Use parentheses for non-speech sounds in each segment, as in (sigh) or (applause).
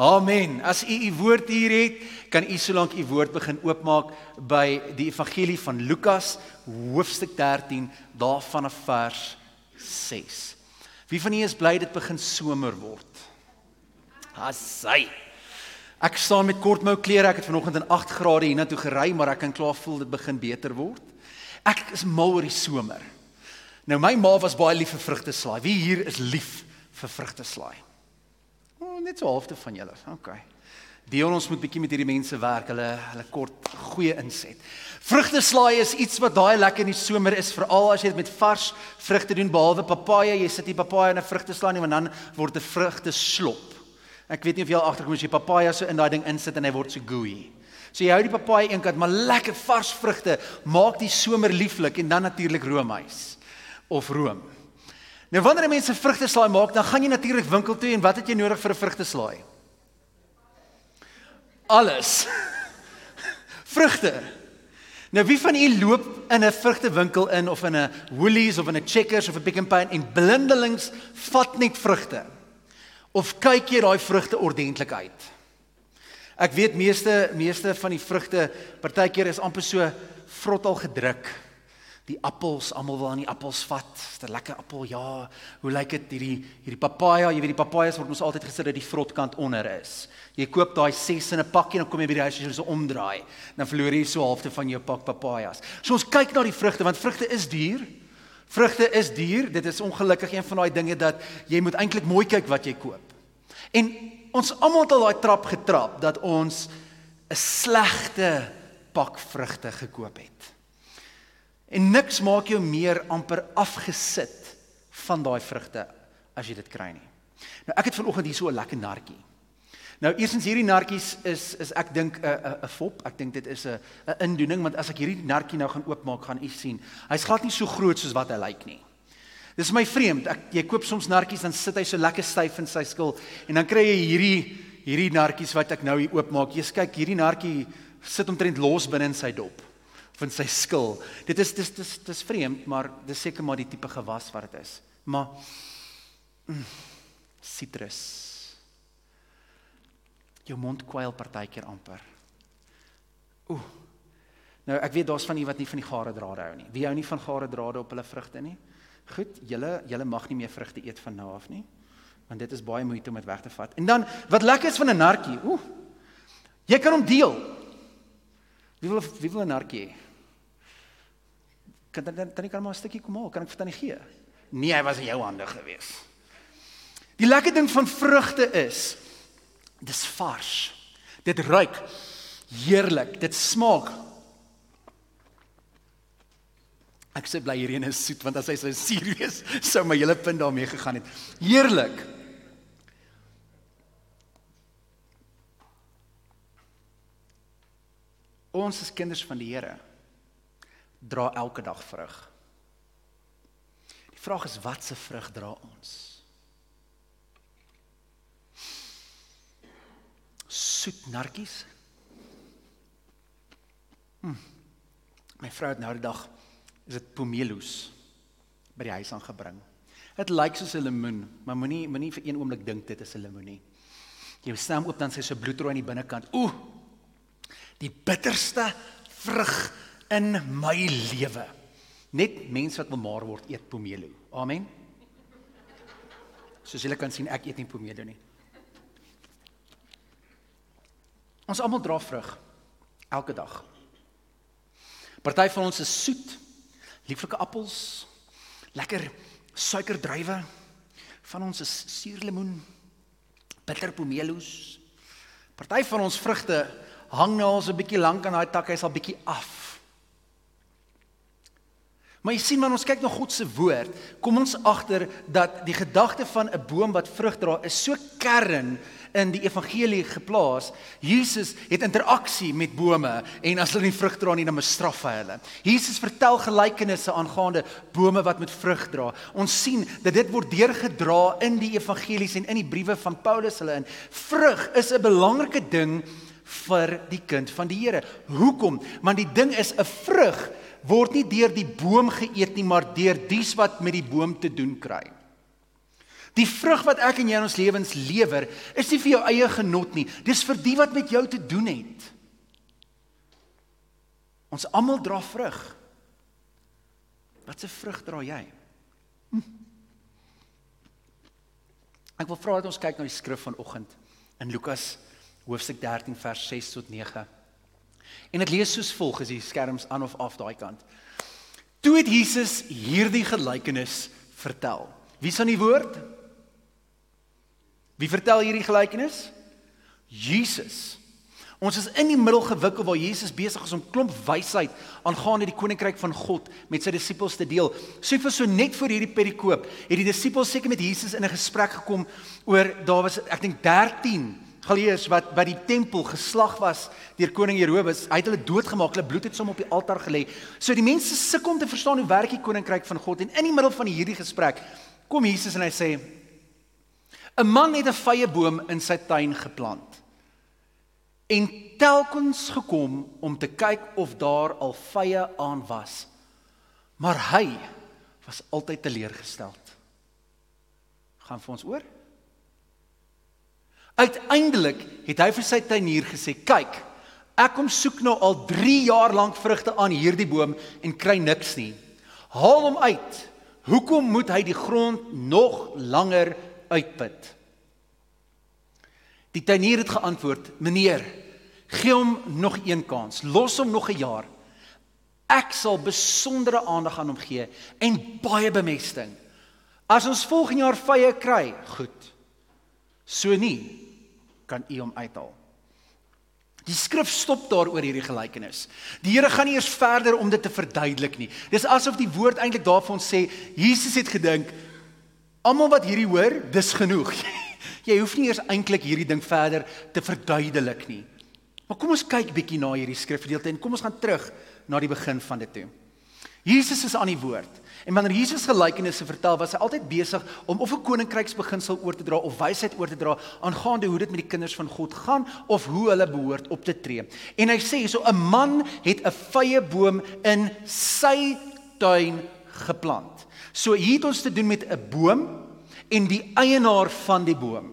Amen. As u u woord hier het, kan u solank u woord begin oopmaak by die evangelie van Lukas hoofstuk 13 daarvan af vers 6. Wie van u is bly dit begin somer word? Asai. Ek staan met kortmou klere. Ek het vanoggend in 8 grade hiernatoe gery, maar ek kan klaar voel dit begin beter word. Ek is mal oor die somer. Nou my ma was baie lief vir vrugteslaai. Wie hier is lief vir vrugteslaai? Oh, net so halfte van julle. OK. Dion ons moet bietjie met hierdie mense werk. Hulle hulle kort goeie inset. Vrugteslaai is iets wat daai lekker in die somer is, veral as jy dit met vars vrugte doen behalwe papaja. Jy sit die papaja in 'n vrugteslaai nie, want dan word dit vrugte slop. Ek weet nie of jy al agterkom as jy papaja so in daai ding insit en hy word so gooey. So jy hou die papaja eenkant, maar lekker vars vrugte maak die somer lieflik en dan natuurlik roomys of room. Nou wanneer mense vrugteslaai maak, dan gaan jy natuurlik winkel toe en wat het jy nodig vir 'n vrugteslaai? Alles. (laughs) Vrugte. Nou wie van u loop in 'n vrugtewinkel in of in 'n Woolies of in 'n Checkers of 'n Pick n Pay en blindelings vat net vrugte? Of kyk jy daai vrugte ordentlik uit? Ek weet meeste meeste van die vrugte partykeer is amper so vrot al gedruk die appels, almal wil aan die appels vat. Dis 'n lekker appel. Ja, hoe lyk dit hierdie hierdie papaja? Jy weet die papajas word mos altyd gesit dat die vrotkant onder is. Jy koop daai 6 in 'n pakkie en dan kom jy by die huis en jy so omdraai. Dan verloor jy so halfte van jou pak papajas. So ons kyk na die vrugte want vrugte is duur. Vrugte is duur. Dit is ongelukkig een van daai dinge dat jy moet eintlik mooi kyk wat jy koop. En ons almal het al daai trap getrap dat ons 'n slegte pak vrugte gekoop het. En niks maak jou meer amper afgesit van daai vrugte as jy dit kry nie. Nou ek het vanoggend hier so 'n lekker nartjie. Nou eersins hierdie nartjies is is ek dink 'n 'n 'n fop. Ek dink dit is 'n 'n indoening want as ek hierdie nartjie nou gaan oopmaak, gaan u sien. Hy's glad nie so groot soos wat hy lyk nie. Dis my vreemd. Ek jy koop soms nartjies dan sit hy so lekker styf in sy skil en dan kry jy hierdie hierdie nartjies wat ek nou hier oopmaak. Jy kyk hierdie nartjie sit omtrent los binne in sy dop van sy skil. Dit is dis dis dis vreemd, maar dis seker maar die tipe gewas wat dit is. Maar mm, sitrus. Jou mond kwyl partykeer amper. Ooh. Nou ek weet daar's van u wat nie van die gare drade hou nie. Wie hou nie van gare drade op hulle vrugte nie? Goed, julle julle mag nie meer vrugte eet van nou af nie. Want dit is baie moeite om dit weg te vat. En dan wat lekker is van 'n nartjie. Ooh. Jy kan hom deel. Wie wil wie wil 'n nartjie hê? Kan dan kan maar 'n stukkie kom haal, kan ek vir tannie gee? Nee, hy was in jou hande gewees. Die lekker ding van vrugte is dis vars. Dit ruik heerlik. Dit smaak Ek sê bly hierdie is soet want as hy sou suur wees, sou my hele punt daarmee gegaan het. Heerlik. Ons is kinders van die Here dra elke dag vrug. Die vraag is wat se vrug dra ons? Soet narkies? Hm. My vrou het nou die dag is dit pomeloes by die huis aangebring. Dit lyk soos 'n lemoen, maar moenie moenie vir een oomblik dink dit is 'n lemoen nie. Jy staan oop dan sy so bloedrooi aan die binnekant. Ooh. Die bitterste vrug in my lewe. Net mense wat bemaal word eet pomelo. Amen. Soos julle kan sien, ek eet nie pomelo nie. Ons almal dra vrug elke dag. Party van ons is soet, lieflike appels, lekker suikerdruiwe. Van ons is suurlemoen, bitter pomelo's. Party van ons vrugte hang nou al so 'n bietjie lank aan daai tak, hy's al bietjie af. Maar jy sien man ons kyk na God se woord, kom ons agter dat die gedagte van 'n boom wat vrug dra is so kern in die evangelie geplaas. Jesus het interaksie met bome en as hulle nie vrug dra nie dan bestraf hy hulle. Jesus vertel gelykenisse aangaande bome wat met vrug dra. Ons sien dat dit word deurgedra in die evangelies en in die briewe van Paulus hulle in. Vrug is 'n belangrike ding vir die kind van die Here. Hoekom? Want die ding is 'n vrug word nie deur die boom geëet nie, maar deur dies wat met die boom te doen kry. Die vrug wat ek en jy in ons lewens lewer, is nie vir jou eie genot nie. Dis vir die wat met jou te doen het. Ons almal dra vrug. Watse vrug dra jy? Hm. Ek wil vra dat ons kyk na die skrif vanoggend in Lukas hoofstuk 13 vers 6 tot 9. En dit lees soos volg as die skerms aan of af daai kant. Toe het Jesus hierdie gelykenis vertel. Wie s'n die woord? Wie vertel hierdie gelykenis? Jesus. Ons is in die middel gewikkel waar Jesus besig is om klomp wysheid aangaande die koninkryk van God met sy disippels te deel. So vir so net voor hierdie perikoop het die disippels seker met Jesus in 'n gesprek gekom oor daar was ek dink 13 geleers wat by die tempel geslag was deur koning Herodes. Hy het hulle doodgemaak, hulle bloed het som op die altaar gelê. So die mense sukkel om te verstaan hoe werk die koninkryk van God en in die middel van hierdie gesprek kom Jesus en hy sê 'n man het 'n vrye boom in sy tuin geplant en telkens gekom om te kyk of daar al vye aan was. Maar hy was altyd teleurgestel. Gaan vir ons oor? Uiteindelik het hy vir sy tuinier gesê: "Kyk, ek kom soek nou al 3 jaar lank vrugte aan hierdie boom en kry niks nie. Haal hom uit. Hoekom moet hy die grond nog langer uitput?" Die tuinier het geantwoord: "Meneer, Gee hom nog een kans. Los hom nog 'n jaar. Ek sal besondere aandag aan hom gee en baie bemesting. As ons volgende jaar vye kry, goed. So nie kan u hom uithaal. Die skrif stop daar oor hierdie gelykenis. Die Here gaan nie eers verder om dit te verduidelik nie. Dis asof die woord eintlik daarvan sê Jesus het gedink almal wat hierdie hoor, dis genoeg. (laughs) Jy hoef nie eers eintlik hierdie ding verder te verduidelik nie. Maar kom ons kyk bietjie na hierdie skrifgedeelte en kom ons gaan terug na die begin van dit toe. Jesus is aan die woord. En wanneer Jesus gelykenisse vertel, was hy altyd besig om of 'n koninkryksbeginsel oor te dra of wysheid oor te dra aangaande hoe dit met die kinders van God gaan of hoe hulle behoort op te tree. En hy sê so 'n man het 'n vrye boom in sy tuin geplant. So hier het ons te doen met 'n boom en die eienaar van die boom.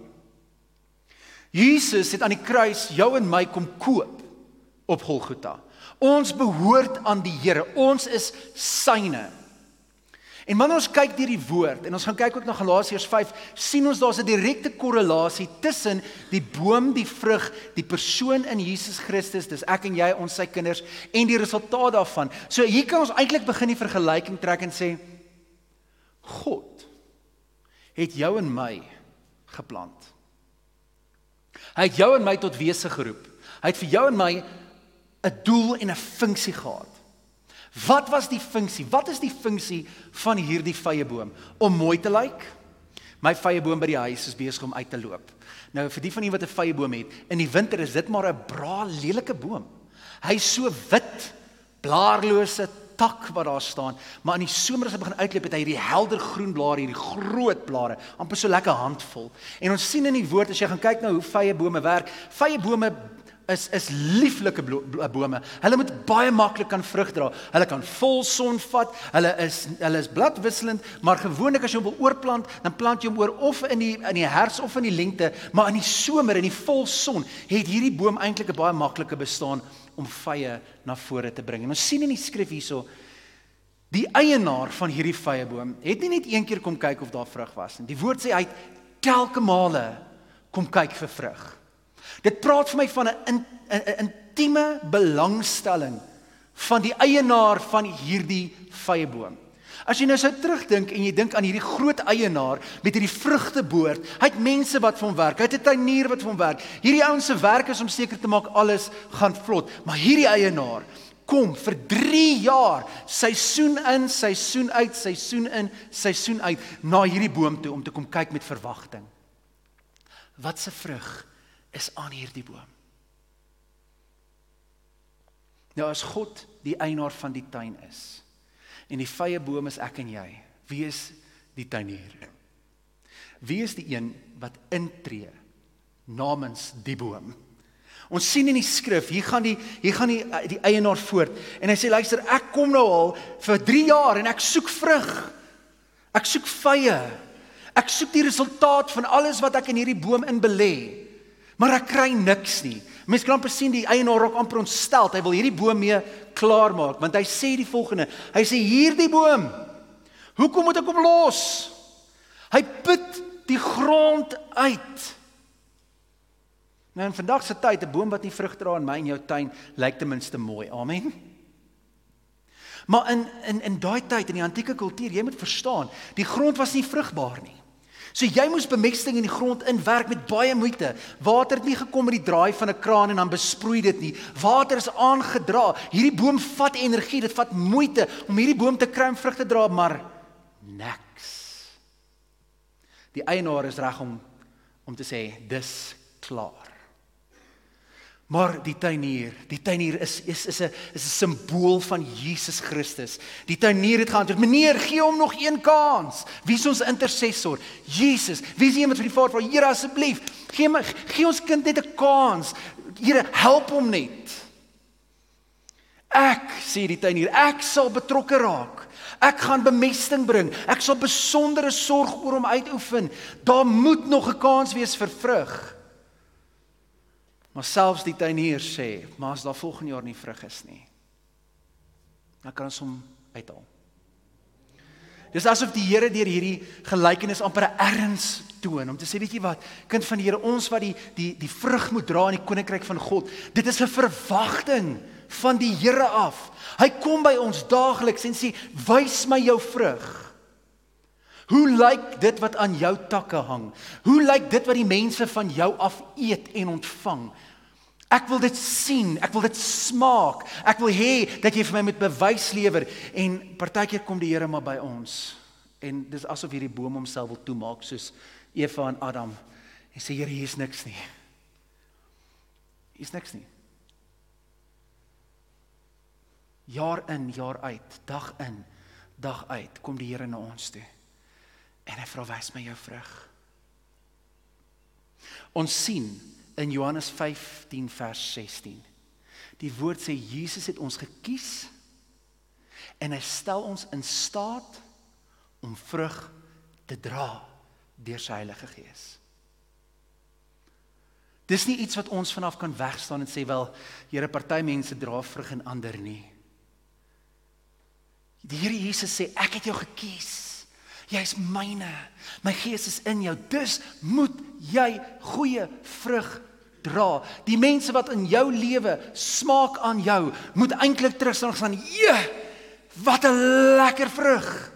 Jesus het aan die kruis jou en my kom koop op Golgotha. Ons behoort aan die Here. Ons is syne. En wanneer ons kyk deur die woord en ons gaan kyk ook na Galasiërs 5, sien ons daar's 'n direkte korrelasie tussen die boom, die vrug, die persoon in Jesus Christus, dis ek en jy, ons sy kinders en die resultaat daarvan. So hier kan ons eintlik begin die vergelyking trek en sê God het jou en my geplant. Hy het jou en my tot wese geroep. Hy het vir jou en my 'n doel en 'n funksie gehad. Wat was die funksie? Wat is die funksie van hierdie vrye boom? Om mooi te lyk? My vrye boom by die huis is besig om uit te loop. Nou vir die van julle wat 'n vrye boom het, in die winter is dit maar 'n braai lelike boom. Hy's so wit, blaarlose, tak wat daar staan, maar in die somer as hy begin uitloop het hy hierdie helder groen blare, hierdie groot blare, amper so lekker handvol. En ons sien in die woord as jy gaan kyk na hoe vye bome werk, vye bome is is lieflike bome. Hulle moet baie maklik kan vrug dra. Hulle kan vol son vat. Hulle is hulle is bladwisselend, maar gewoonlik as jy hom wil oorplant, dan plant jy hom oor of in die in die herfs of in die lente, maar in die somer in die volson het hierdie boom eintlik 'n baie maklike bestaan om vye na vore te bring. En ons sien in die skrif hierso die eienaar van hierdie vye boom het nie net een keer kom kyk of daar vrug was nie. Die woord sê hy het telke male kom kyk vir vrug. Dit praat vir my van 'n intieme belangstelling van die eienaar van hierdie vye boom. As jy nou sou terugdink en jy dink aan hierdie groot eienaar met hierdie vrugteboord, hy het mense wat vir hom werk. Hy het 'n tuinier wat vir hom werk. Hierdie ouens se werk is om seker te maak alles gaan vlot. Maar hierdie eienaar kom vir 3 jaar, seisoen in, seisoen uit, seisoen in, seisoen uit na hierdie boom toe om te kom kyk met verwagting. Wat se vrug is aan hierdie boom? Nou as God die eienaar van die tuin is, En die vrye boom is ek en jy. Wie is die tuinier? Wie is die een wat intree namens die boom? Ons sien in die skrif, hier gaan die hier gaan die die eienaar voort en hy sê luister, ek kom nou al vir 3 jaar en ek soek vrug. Ek soek vrye. Ek soek die resultaat van alles wat ek in hierdie boom in belê. Maar ek kry niks nie. Mens kan amper sien die eienaar raak amper ontstel. Hy wil hierdie boom mee klaar maak want hy sê die volgende. Hy sê hierdie boom. Hoekom moet ek hom los? Hy put die grond uit. Nou in vandag se tyd 'n boom wat nie vrug dra in my en jou tuin lyk ten minste mooi. Amen. Maar in in in daai tyd in die antieke kultuur, jy moet verstaan, die grond was nie vrugbaar nie. So jy moes bemesting in die grond inwerk met baie moeite. Water het nie gekom met die draai van 'n kraan en dan besproei dit nie. Water is aangedra. Hierdie boom vat energie, dit vat moeite om hierdie boom te kry om vrug te dra, maar niks. Die eienaar is reg om om te sê dis klaar. Maar die tuinier, die tuinier is is is 'n is 'n simbool van Jesus Christus. Die tuinier het geantwoord: "Meneer, gee hom nog een kans. Wie is ons intercessor? Jesus. Wie is die een wat vir die Vader vra: Here, asseblief, gee my gee ons kind net 'n kans. Here, help hom net." Ek sê die tuinier, ek sal betrokke raak. Ek gaan bemesting bring. Ek sal besondere sorg oor hom uitoefen. Daar moet nog 'n kans wees vir vrug. Maar selfs die tuinier sê, maar as daar volgende jaar nie vrug is nie, dan kan ons hom uithaal. Dis asof die Here deur hierdie gelykenis amper 'n erns toon om te sê, weet jy wat, kind van die Here, ons wat die die die vrug moet dra in die koninkryk van God, dit is 'n verwagting van die Here af. Hy kom by ons daagliks en sê, "Wys my jou vrug." Hoe lyk dit wat aan jou takke hang? Hoe lyk dit wat die mense van jou af eet en ontvang? Ek wil dit sien, ek wil dit smaak. Ek wil hê dat jy vir my met bewys lewer en partykeer kom die Here maar by ons. En dis asof hierdie boom homself wil toemaak soos Eva en Adam. En sê Here, hier's niks nie. Hier's niks nie. Jaar in, jaar uit, dag in, dag uit kom die Here na ons toe. En hy vra wys my jou vrug. Ons sien in Johannes 15 vers 16. Die woord sê Jesus het ons gekies en hy stel ons in staat om vrug te dra deur sy Heilige Gees. Dis nie iets wat ons vanaf kan wegstaan en sê wel Here party mense dra vrug en ander nie. Die Here Jesus sê ek het jou gekies. Jy's myne. My Gees is in jou. Dus moet jy goeie vrug dra. Die mense wat in jou lewe smaak aan jou, moet eintlik en sê: "Ja, wat 'n lekker vrug.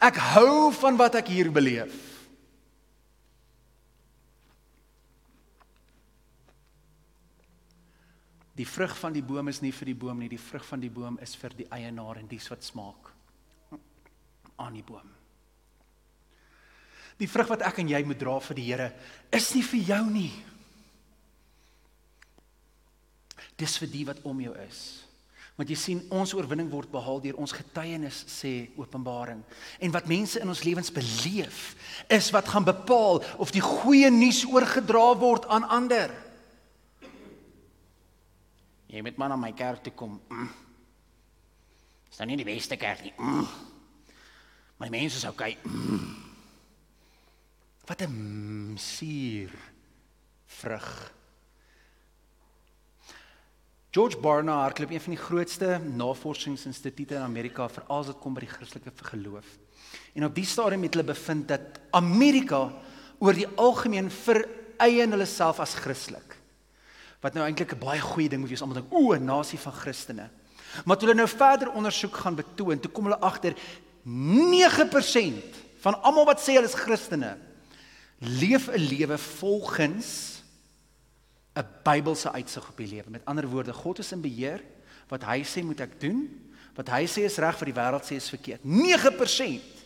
Ek hou van wat ek hier beleef." Die vrug van die boom is nie vir die boom nie, die vrug van die boom is vir die eienaar en dies wat smaak aan die boom. Die vrug wat ek en jy moet dra vir die Here is nie vir jou nie. Dis vir die wat om jou is. Want jy sien ons oorwinning word behaal deur ons getuienis sê Openbaring. En wat mense in ons lewens beleef is wat gaan bepaal of die goeie nuus oorgedra word aan ander. Jy moet maar na my kerk toe kom. Mm. Is dan nie die beste kerk nie. Mm. My mense is okay. Mm. Wat 'n suur vrug. George Barna hardloop een van die grootste navorsingsinstituie in Amerika veral as dit kom by die Christelike geloof. En op die stadium het hulle bevind dat Amerika oor die algemeen vereien hulle self as Christelik. Wat nou eintlik 'n baie goeie ding moet wees te dink, o, 'n nasie van Christene. Maar toe hulle nou verder ondersoek gaan betoon, toe kom hulle agter 9% van almal wat sê hulle is Christene leef 'n lewe volgens 'n Bybelse uitsig op die lewe. Met ander woorde, God is in beheer. Wat hy sê moet ek doen. Wat hy sê is reg, wat die wêreld sê is verkeerd. 9%.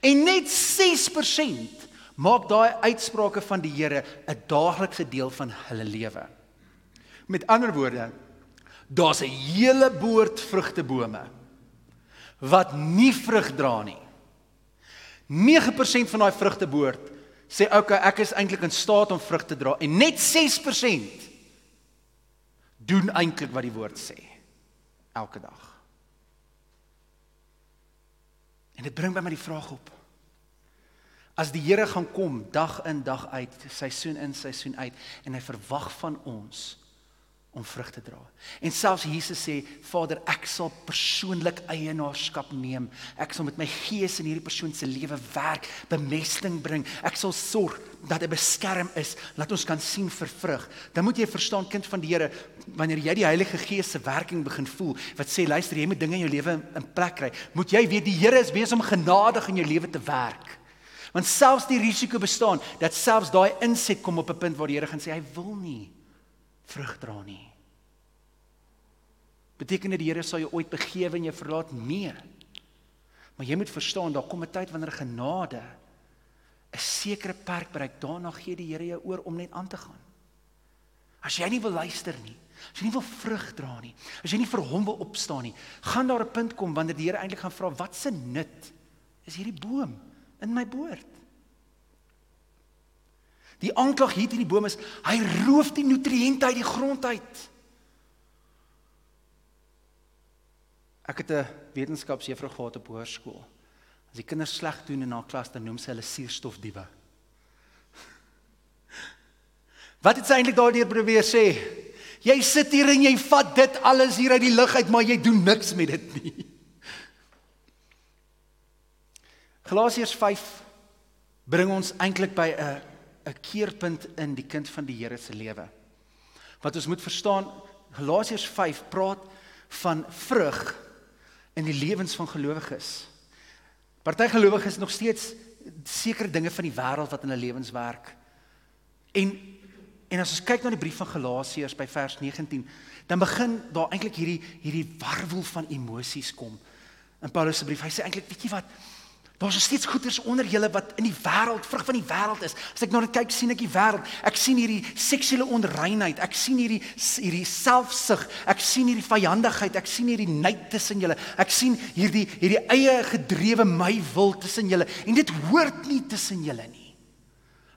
En net 6% maak daai uitsprake van die Here 'n daaglikse deel van hulle lewe. Met ander woorde, daar's 'n hele boord vrugtebome wat nie vrug dra nie. 9% van daai vrugteboord sê okay, ek is eintlik in staat om vrug te dra en net 6% doen eintlik wat die woord sê elke dag. En dit bring by my die vraag op. As die Here gaan kom dag in dag uit, seisoen in seisoen uit en hy verwag van ons om vrug te dra. En selfs Jesus sê, Vader, ek sal persoonlik eienaarskap neem. Ek sal met my gees in hierdie persoon se lewe werk, bemesting bring. Ek sal sorg dat hy beskerm is, laat ons kan sien vir vrug. Dan moet jy verstaan kind van die Here, wanneer jy die Heilige Gees se werking begin voel, wat sê luister, jy moet dinge in jou lewe in plek kry. Moet jy weet die Here is besig om genadig in jou lewe te werk. Want selfs die risiko bestaan dat selfs daai inset kom op 'n punt waar die Here gaan sê hy wil nie vrug dra nie. Beteken dit die Here sal jou ooit begewe en jou verlaat? Nee. Maar jy moet verstaan, daar kom 'n tyd wanneer genade 'n sekere perk bereik. Daarna gee die Here jou oor om net aan te gaan. As jy nie wil luister nie, as jy nie wil vrug dra nie, as jy nie vir hom wil opstaan nie, gaan daar 'n punt kom wanneer die Here eintlik gaan vra, "Wat se nut is hierdie boom in my boord?" Die aanklag hier teen die boom is hy roof die nutriënte uit die grond uit. Ek het 'n wetenskapsjuffrou gehad op hoërskool. As die kinders sleg doen in haar klas, dan noem sy hulle suurstofdiewe. (laughs) Wat het sy eintlik daardeur probeer sê? Jy sit hier en jy vat dit alles hier uit die lug uit, maar jy doen niks met dit nie. (laughs) Galasiërs 5 bring ons eintlik by 'n 'n keerpunt in die kind van die Here se lewe. Wat ons moet verstaan, Galasiërs 5 praat van vrug in die lewens van gelowiges. Party gelowiges nog steeds sekere dinge van die wêreld wat in hulle lewens werk. En en as ons kyk na die brief van Galasiërs by vers 19, dan begin daar eintlik hierdie hierdie warwel van emosies kom. In Paulus se brief, hy sê eintlik, weet jy wat? Daar's steeds goeders onder julle wat in die wêreld, vrug van die wêreld is. As ek na dit kyk, sien ek die wêreld. Ek sien hierdie seksuele onreinheid. Ek sien hierdie hierdie selfsug. Ek sien hierdie vyandigheid. Ek sien hierdie nait tussen julle. Ek sien hierdie hierdie eie gedrewe my wil tussen julle. En dit hoort nie tussen julle nie.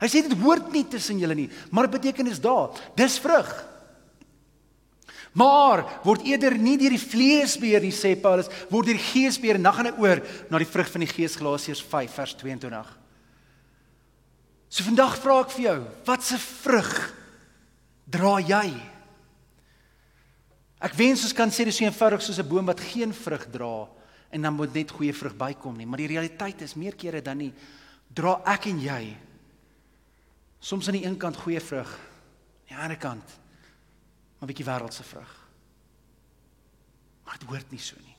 Hy sê dit hoort nie tussen julle nie, maar dit beteken is daar. Dis vrug. Maar word eerder nie deur die vlees beheer nie sê Paulus, word deur die gees beheer. Dan gaan hy oor na die vrug van die gees Galasiërs 5 vers 22. So vandag vra ek vir jou, watse vrug dra jy? Ek wens ons kan sê dis so eenvoudig soos 'n boom wat geen vrug dra en dan moet net goeie vrug bykom nie, maar die realiteit is meer kere dan nie dra ek en jy soms aan die een kant goeie vrug, aan die ander kant 'n bietjie wêreldse vrug. Maar dit hoort nie so nie.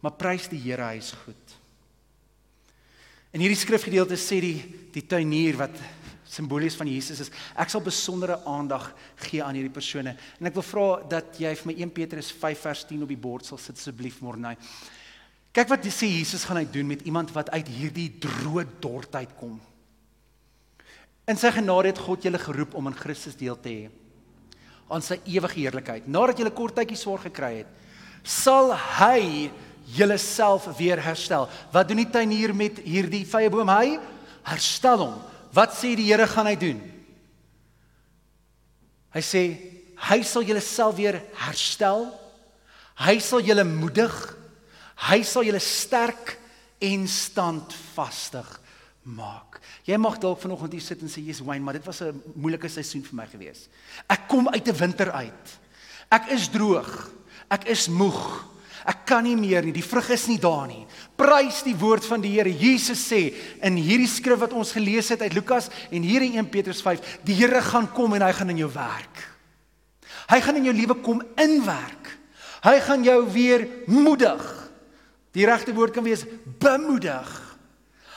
Maar prys die Here, hy is goed. In hierdie skrifgedeelte sê die die tuinier wat simbolies van Jesus is, ek sal besondere aandag gee aan hierdie persone. En ek wil vra dat jy vir my 1 Petrus 5 vers 10 op die bord sal sit asseblief Mornay. Kyk wat sê Jesus gaan hy doen met iemand wat uit hierdie droë dortheid kom. In sy genade het God julle geroep om in Christus deel te hê aan sy ewige heerlikheid. Nadat julle kort tydjie swaar gekry het, sal hy julle self weer herstel. Wat doen die tuinier met hierdie vrye boom? Hy herstel hom. Wat sê die Here gaan hy doen? Hy sê hy sal julle self weer herstel. Hy sal julle moedig. Hy sal julle sterk en standvastig maak. Jy mag dalk vanoggend hier sit en sê jy's wyn, maar dit was 'n moeilike seisoen vir my gewees. Ek kom uit 'n winter uit. Ek is droog. Ek is moeg. Ek kan nie meer nie. Die vrug is nie daar nie. Prys die woord van die Here. Jesus sê in hierdie skrif wat ons gelees het uit Lukas en hier in 1 Petrus 5, die Here gaan kom en hy gaan in jou werk. Hy gaan in jou lewe kom inwerk. Hy gaan jou weer moedig. Die regte woord kan wees bemoedig.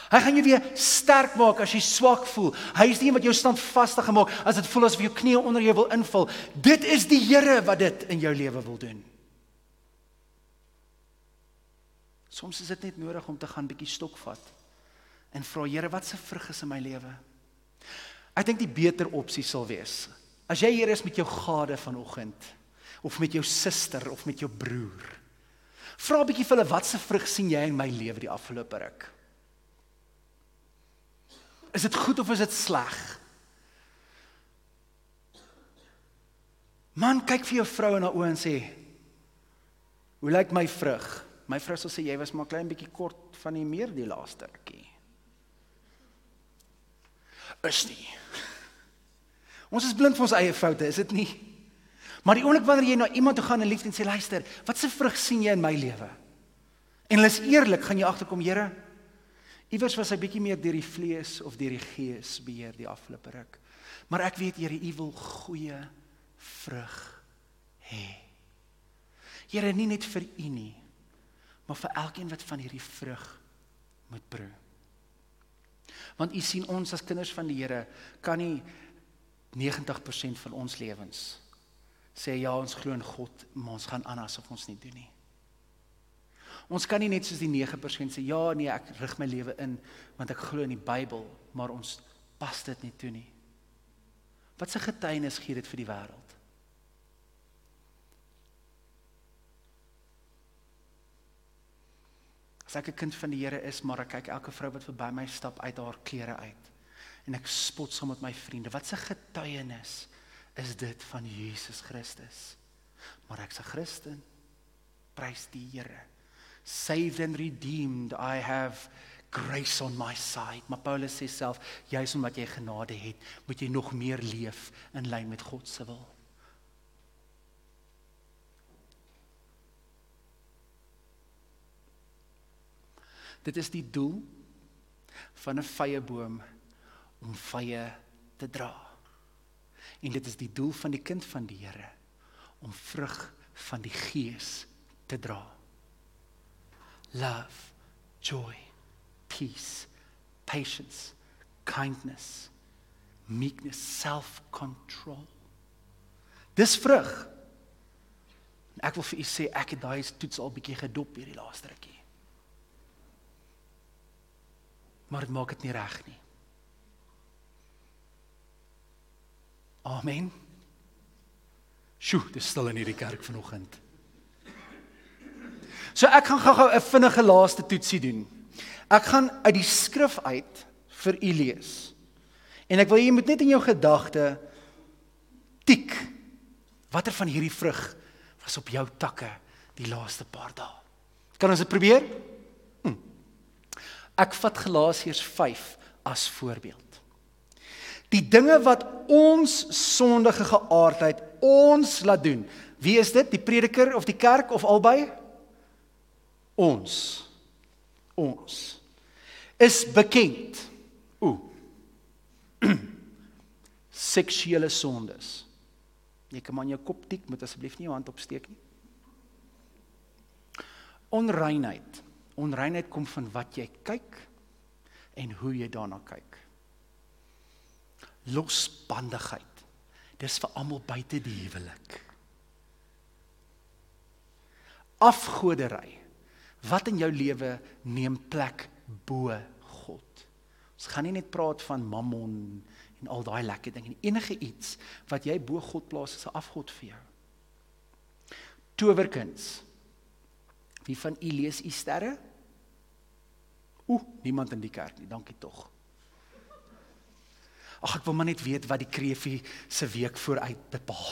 Hy gaan jou weer sterk maak as jy swak voel. Hy is die een wat jou standvastig gemaak as dit voel asof jou knieë onder jou wil inval. Dit is die Here wat dit in jou lewe wil doen. Soms is dit net nodig om te gaan bietjie stokvat en vra Here, wat se vrug is in my lewe? Ek dink die beter opsie sal wees as jy hier is met jou gade vanoggend of met jou suster of met jou broer. Vra bietjie vir hulle wat se vrug sien jy in my lewe die afgelope ruk? Is dit goed of is dit sleg? Man, kyk vir jou vrou in haar oë en sê: "Hoe lyk my vrug? My vrou sê jy was maar klein bietjie kort van die meer die laaste rukkie. Is nie. (laughs) Ons is blind vir ons eie foute, is dit nie? Maar die oomblik wanneer jy na iemand toe gaan in liefde en sê luister, wat se vrug sien jy in my lewe? En hulle is eerlik, gaan jy agterkom, Here, iewers was hy bietjie meer deur die vlees of deur die gees beheer die afgelope ruk. Maar ek weet Here, U wil goeie vrug hê. Here, nie net vir U nie, maar vir elkeen wat van hierdie vrug moet proe. Want U sien ons as kinders van die Here kan nie 90% van ons lewens sê ja, ons glo in God, maar ons gaan aan asof ons nie doen nie. Ons kan nie net soos die 9% sê ja nee ek rig my lewe in want ek glo in die Bybel, maar ons pas dit nie toe nie. Wat 'n getuienis gee dit vir die wêreld? As ek 'n kind van die Here is, maar ek kyk elke vrou wat verby my stap uit haar klere uit en ek spot saam met my vriende. Wat 'n getuienis is dit van Jesus Christus? Maar ek's 'n Christen. Prys die Here saved and redeemed i have grace on my side. Maar paulus sê self juis omdat jy genade het moet jy nog meer leef in lyn met god se wil. Dit is die doel van 'n vrye boom om vrye te dra. En dit is die doel van die kind van die Here om vrug van die gees te dra love, joy, peace, patience, kindness, meekness, self-control. Dis vrug. Ek wil vir u sê ek het daai toets al bietjie gedop hierdie laaste rukkie. Maar dit maak dit nie reg nie. Amen. Sjoe, dis stil in hierdie kerk vanoggend. So ek gaan gou-gou 'n vinnige laaste toetsie doen. Ek gaan uit die skrif uit vir u lees. En ek wil jy moet net in jou gedagte tik watter van hierdie vrug was op jou takke die laaste paar dae. Kan ons dit probeer? Hm. Ek vat Galasiërs 5 as voorbeeld. Die dinge wat ons sondige geaardheid ons laat doen. Wie is dit? Die prediker of die kerk of albei? Ons. Ons. Is bekend. O (clears throat) seksuele sondes. Jy kan maar in jou kop tik moet asseblief nie jou hand opsteek nie. Onreinheid. Onreinheid kom van wat jy kyk en hoe jy daarna kyk. Losbandigheid. Dis vir almal buite die huwelik. Afgodery Wat in jou lewe neem plek bo God? Ons gaan nie net praat van mammon en al daai lekker dinge nie. Enige iets wat jy bo God plaas is 'n afgod vir jou. Towerkuns. Wie van u lees u sterre? Ooh, niemand in die kerk nie. Dankie tog. Ag ek wil maar net weet wat die kreefie se week vooruit bepaal.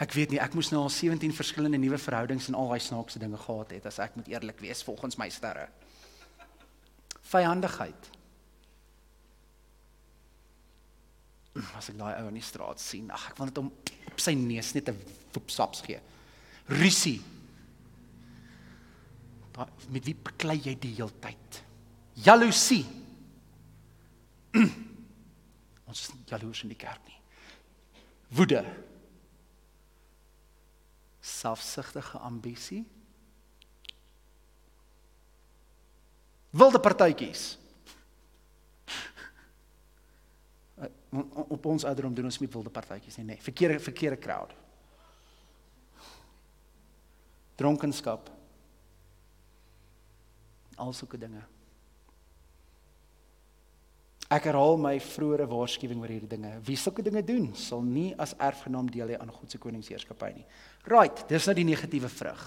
Ek weet nie, ek moes nou al 17 verskillende nuwe verhoudings en al daai snaakse dinge gehad het as ek moet eerlik wees volgens my sterre. Vyandigheid. As ek daai ou in die straat sien, ag ek wil net hom op sy neus net 'n woepsaps gee. Rusie. Daai met wie beklei jy die hele tyd? Jaloesie. (clears throat) Ons is jaloers in die kerk nie. Woede. Selfsugtige ambisie. Wilde partytjies. (laughs) Op ons ouderdom doen ons nie wilde partytjies nie, nee. Verkeerde verkeerde crowd. Dronkenskap. Al sulke dinge. Ek herhaal my vroeëre waarskuwing oor hierdie dinge. Wie sulke dinge doen, sal nie as erfgenaam deel hê aan God se koningsheerskappy nie. Right, dis nou die negatiewe vrug.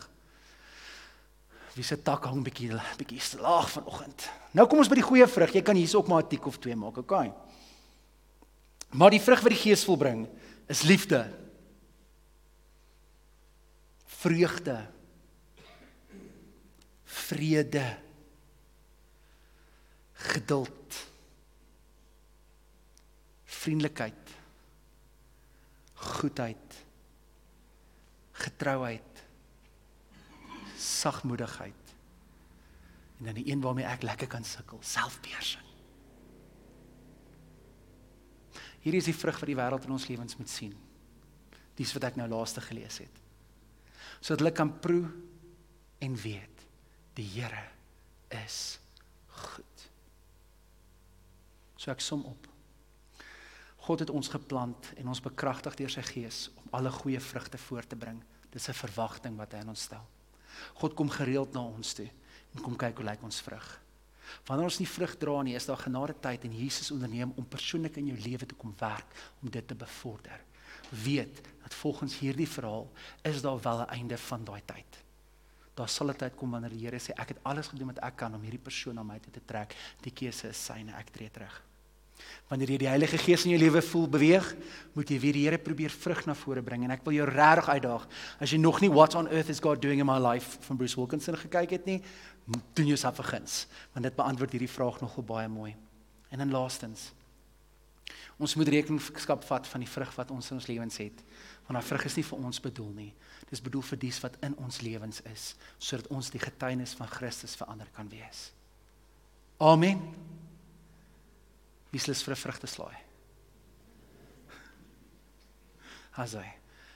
Wie se tak hang bietjie bietjie slaag vanoggend. Nou kom ons by die goeie vrug. Jy kan hierso ook maar 'n tik of twee maak, okay? Maar die vrug wat die Gees volbring is liefde. Vreugde. vrede, geduld, vriendelikheid, goedheid, getrouheid, sagmoedigheid. En dan die een waarmee ek lekker kan sukkel, selfbeheersing. Hierdie is die vrug wat die wêreld in ons lewens moet sien. Dis wat ek nou laaste gelees het. Sodat hulle kan proe en weet die Here is goed. So ek som op. God het ons geplant en ons bekragtig deur sy gees om alle goeie vrugte voort te bring. Dis 'n verwagting wat hy aan ons stel. God kom gereeld na ons toe en kom kyk hoe lyk ons vrug. Wanneer ons nie vrug dra nie, is daar genade tyd en Jesus onderneem om persoonlik in jou lewe te kom werk om dit te bevorder. Weet dat volgens hierdie verhaal is daar wel 'n einde van daai tyd. Daar sal 'n tyd kom wanneer die Here sê ek het alles gedoen wat ek kan om hierdie persoon na my toe te trek. Die keuse is syne, ek tree terug. Wanneer jy die Heilige Gees in jou lewe voel beweeg, moet jy weer die Here probeer vrug na vore bring en ek wil jou regtig uitdaag. As jy nog nie What on Earth is God Doing in My Life van Bruce Wilkinson gekyk het nie, doen jouself 'n guns, want dit beantwoord hierdie vraag nogal baie mooi. En dan laastens. Ons moet rekenskap vat van die vrug wat ons in ons lewens het. Want daai vrug is nie vir ons bedoel nie. Dis bedoel vir dies wat in ons lewens is, sodat ons die getuienis van Christus vir ander kan wees. Amen. Wie sê vir 'n vrugte slaai? Hasai.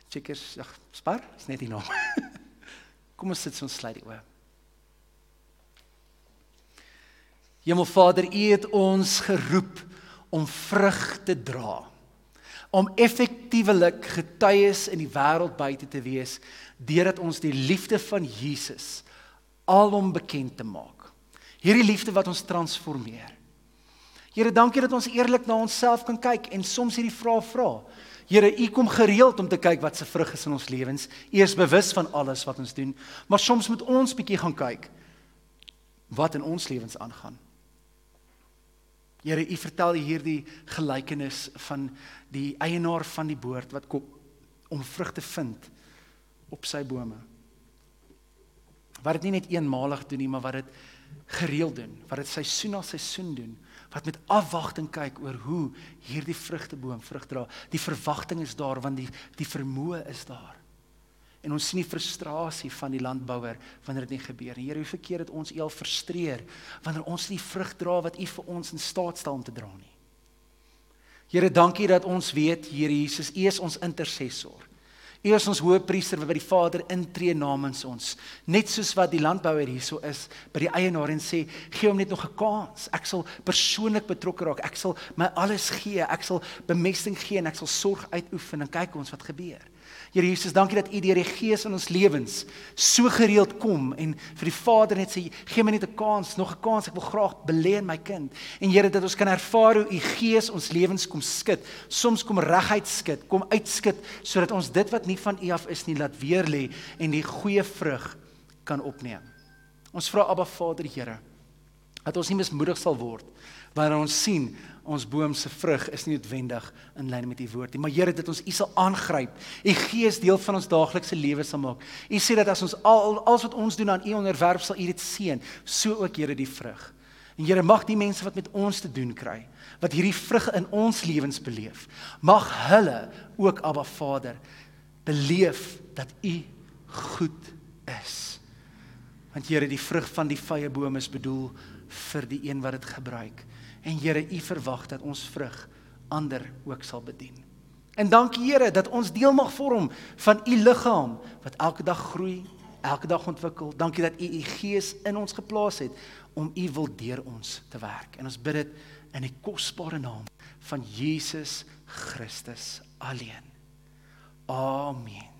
Checkers, ag, spar, is net die naam. (laughs) Kom ons sit so 'n slide oor. Hemelvader, U het ons geroep om vrug te dra. Om effektiewelik getuies in die wêreld buite te wees deurdat ons die liefde van Jesus alom bekend te maak. Hierdie liefde wat ons transformeer. Here, dankie dat ons eerlik na onsself kan kyk en soms hierdie vrae vra. Here, U kom gereeld om te kyk wat se vrug is in ons lewens. U is bewus van alles wat ons doen, maar soms moet ons bietjie gaan kyk wat in ons lewens aangaan. Here, u vertel hierdie gelykenis van die eienaar van die boord wat kom om vrug te vind op sy bome. Wat dit nie net eenmalig doen nie, maar wat dit gereeld doen, wat dit seisoen na seisoen doen, wat met afwagting kyk oor hoe hierdie vrugteboom vrug dra. Die verwagting is daar want die die vermoë is daar. En ons sien die frustrasie van die landbouer wanneer dit nie gebeur nie. Here, hoe verkeerd dit ons eel frustreer wanneer ons nie vrug dra wat U vir ons in staat stel om te dra nie. Here, dankie dat ons weet, Here Jesus, U is ons intercessor. U is ons hoëpriester wat by die Vader intree namens ons. Net soos wat die landbouer hierso is by die eienaar en sê, "Gee hom net nog 'n kans. Ek sal persoonlik betrokke raak. Ek sal my alles gee. Ek sal bemesting gee en ek sal sorg uitoefen en kyk ons wat gebeur." Here Jesus, dankie dat U deur die Gees in ons lewens so gereeld kom en vir die Vader net sê, gee my net 'n kans, nog 'n kans, ek wil graag belê in my kind. En Here, dat ons kan ervaar hoe U Gees ons lewens kom skud. Soms kom reguit skud, kom uitskit sodat ons dit wat nie van U af is nie laat weer lê en die goeie vrug kan opneem. Ons vra Abba Vader, Here, dat ons nie mismoedig sal word wanneer ons sien ons boom se vrug is nie noodwendig in lyn met u woord nie. Maar Here, dit ons u sal aangryp. U Gees deel van ons daaglikse lewe sal maak. U sê dat as ons al alles wat ons doen aan u onderwerp sal u dit seën, so ook Here die vrug. En Here, mag die mense wat met ons te doen kry, wat hierdie vrug in ons lewens beleef, mag hulle ook Abba Vader beleef dat u goed is. Want Here, die vrug van die vrye boom is bedoel vir die een wat dit gebruik. En Here, U verwag dat ons vrug ander ook sal bedien. En dankie Here dat ons deel mag vorm van U liggaam wat elke dag groei, elke dag ontwikkel. Dankie dat U U Gees in ons geplaas het om U wil deur ons te werk. En ons bid dit in die kosbare naam van Jesus Christus alleen. Amen.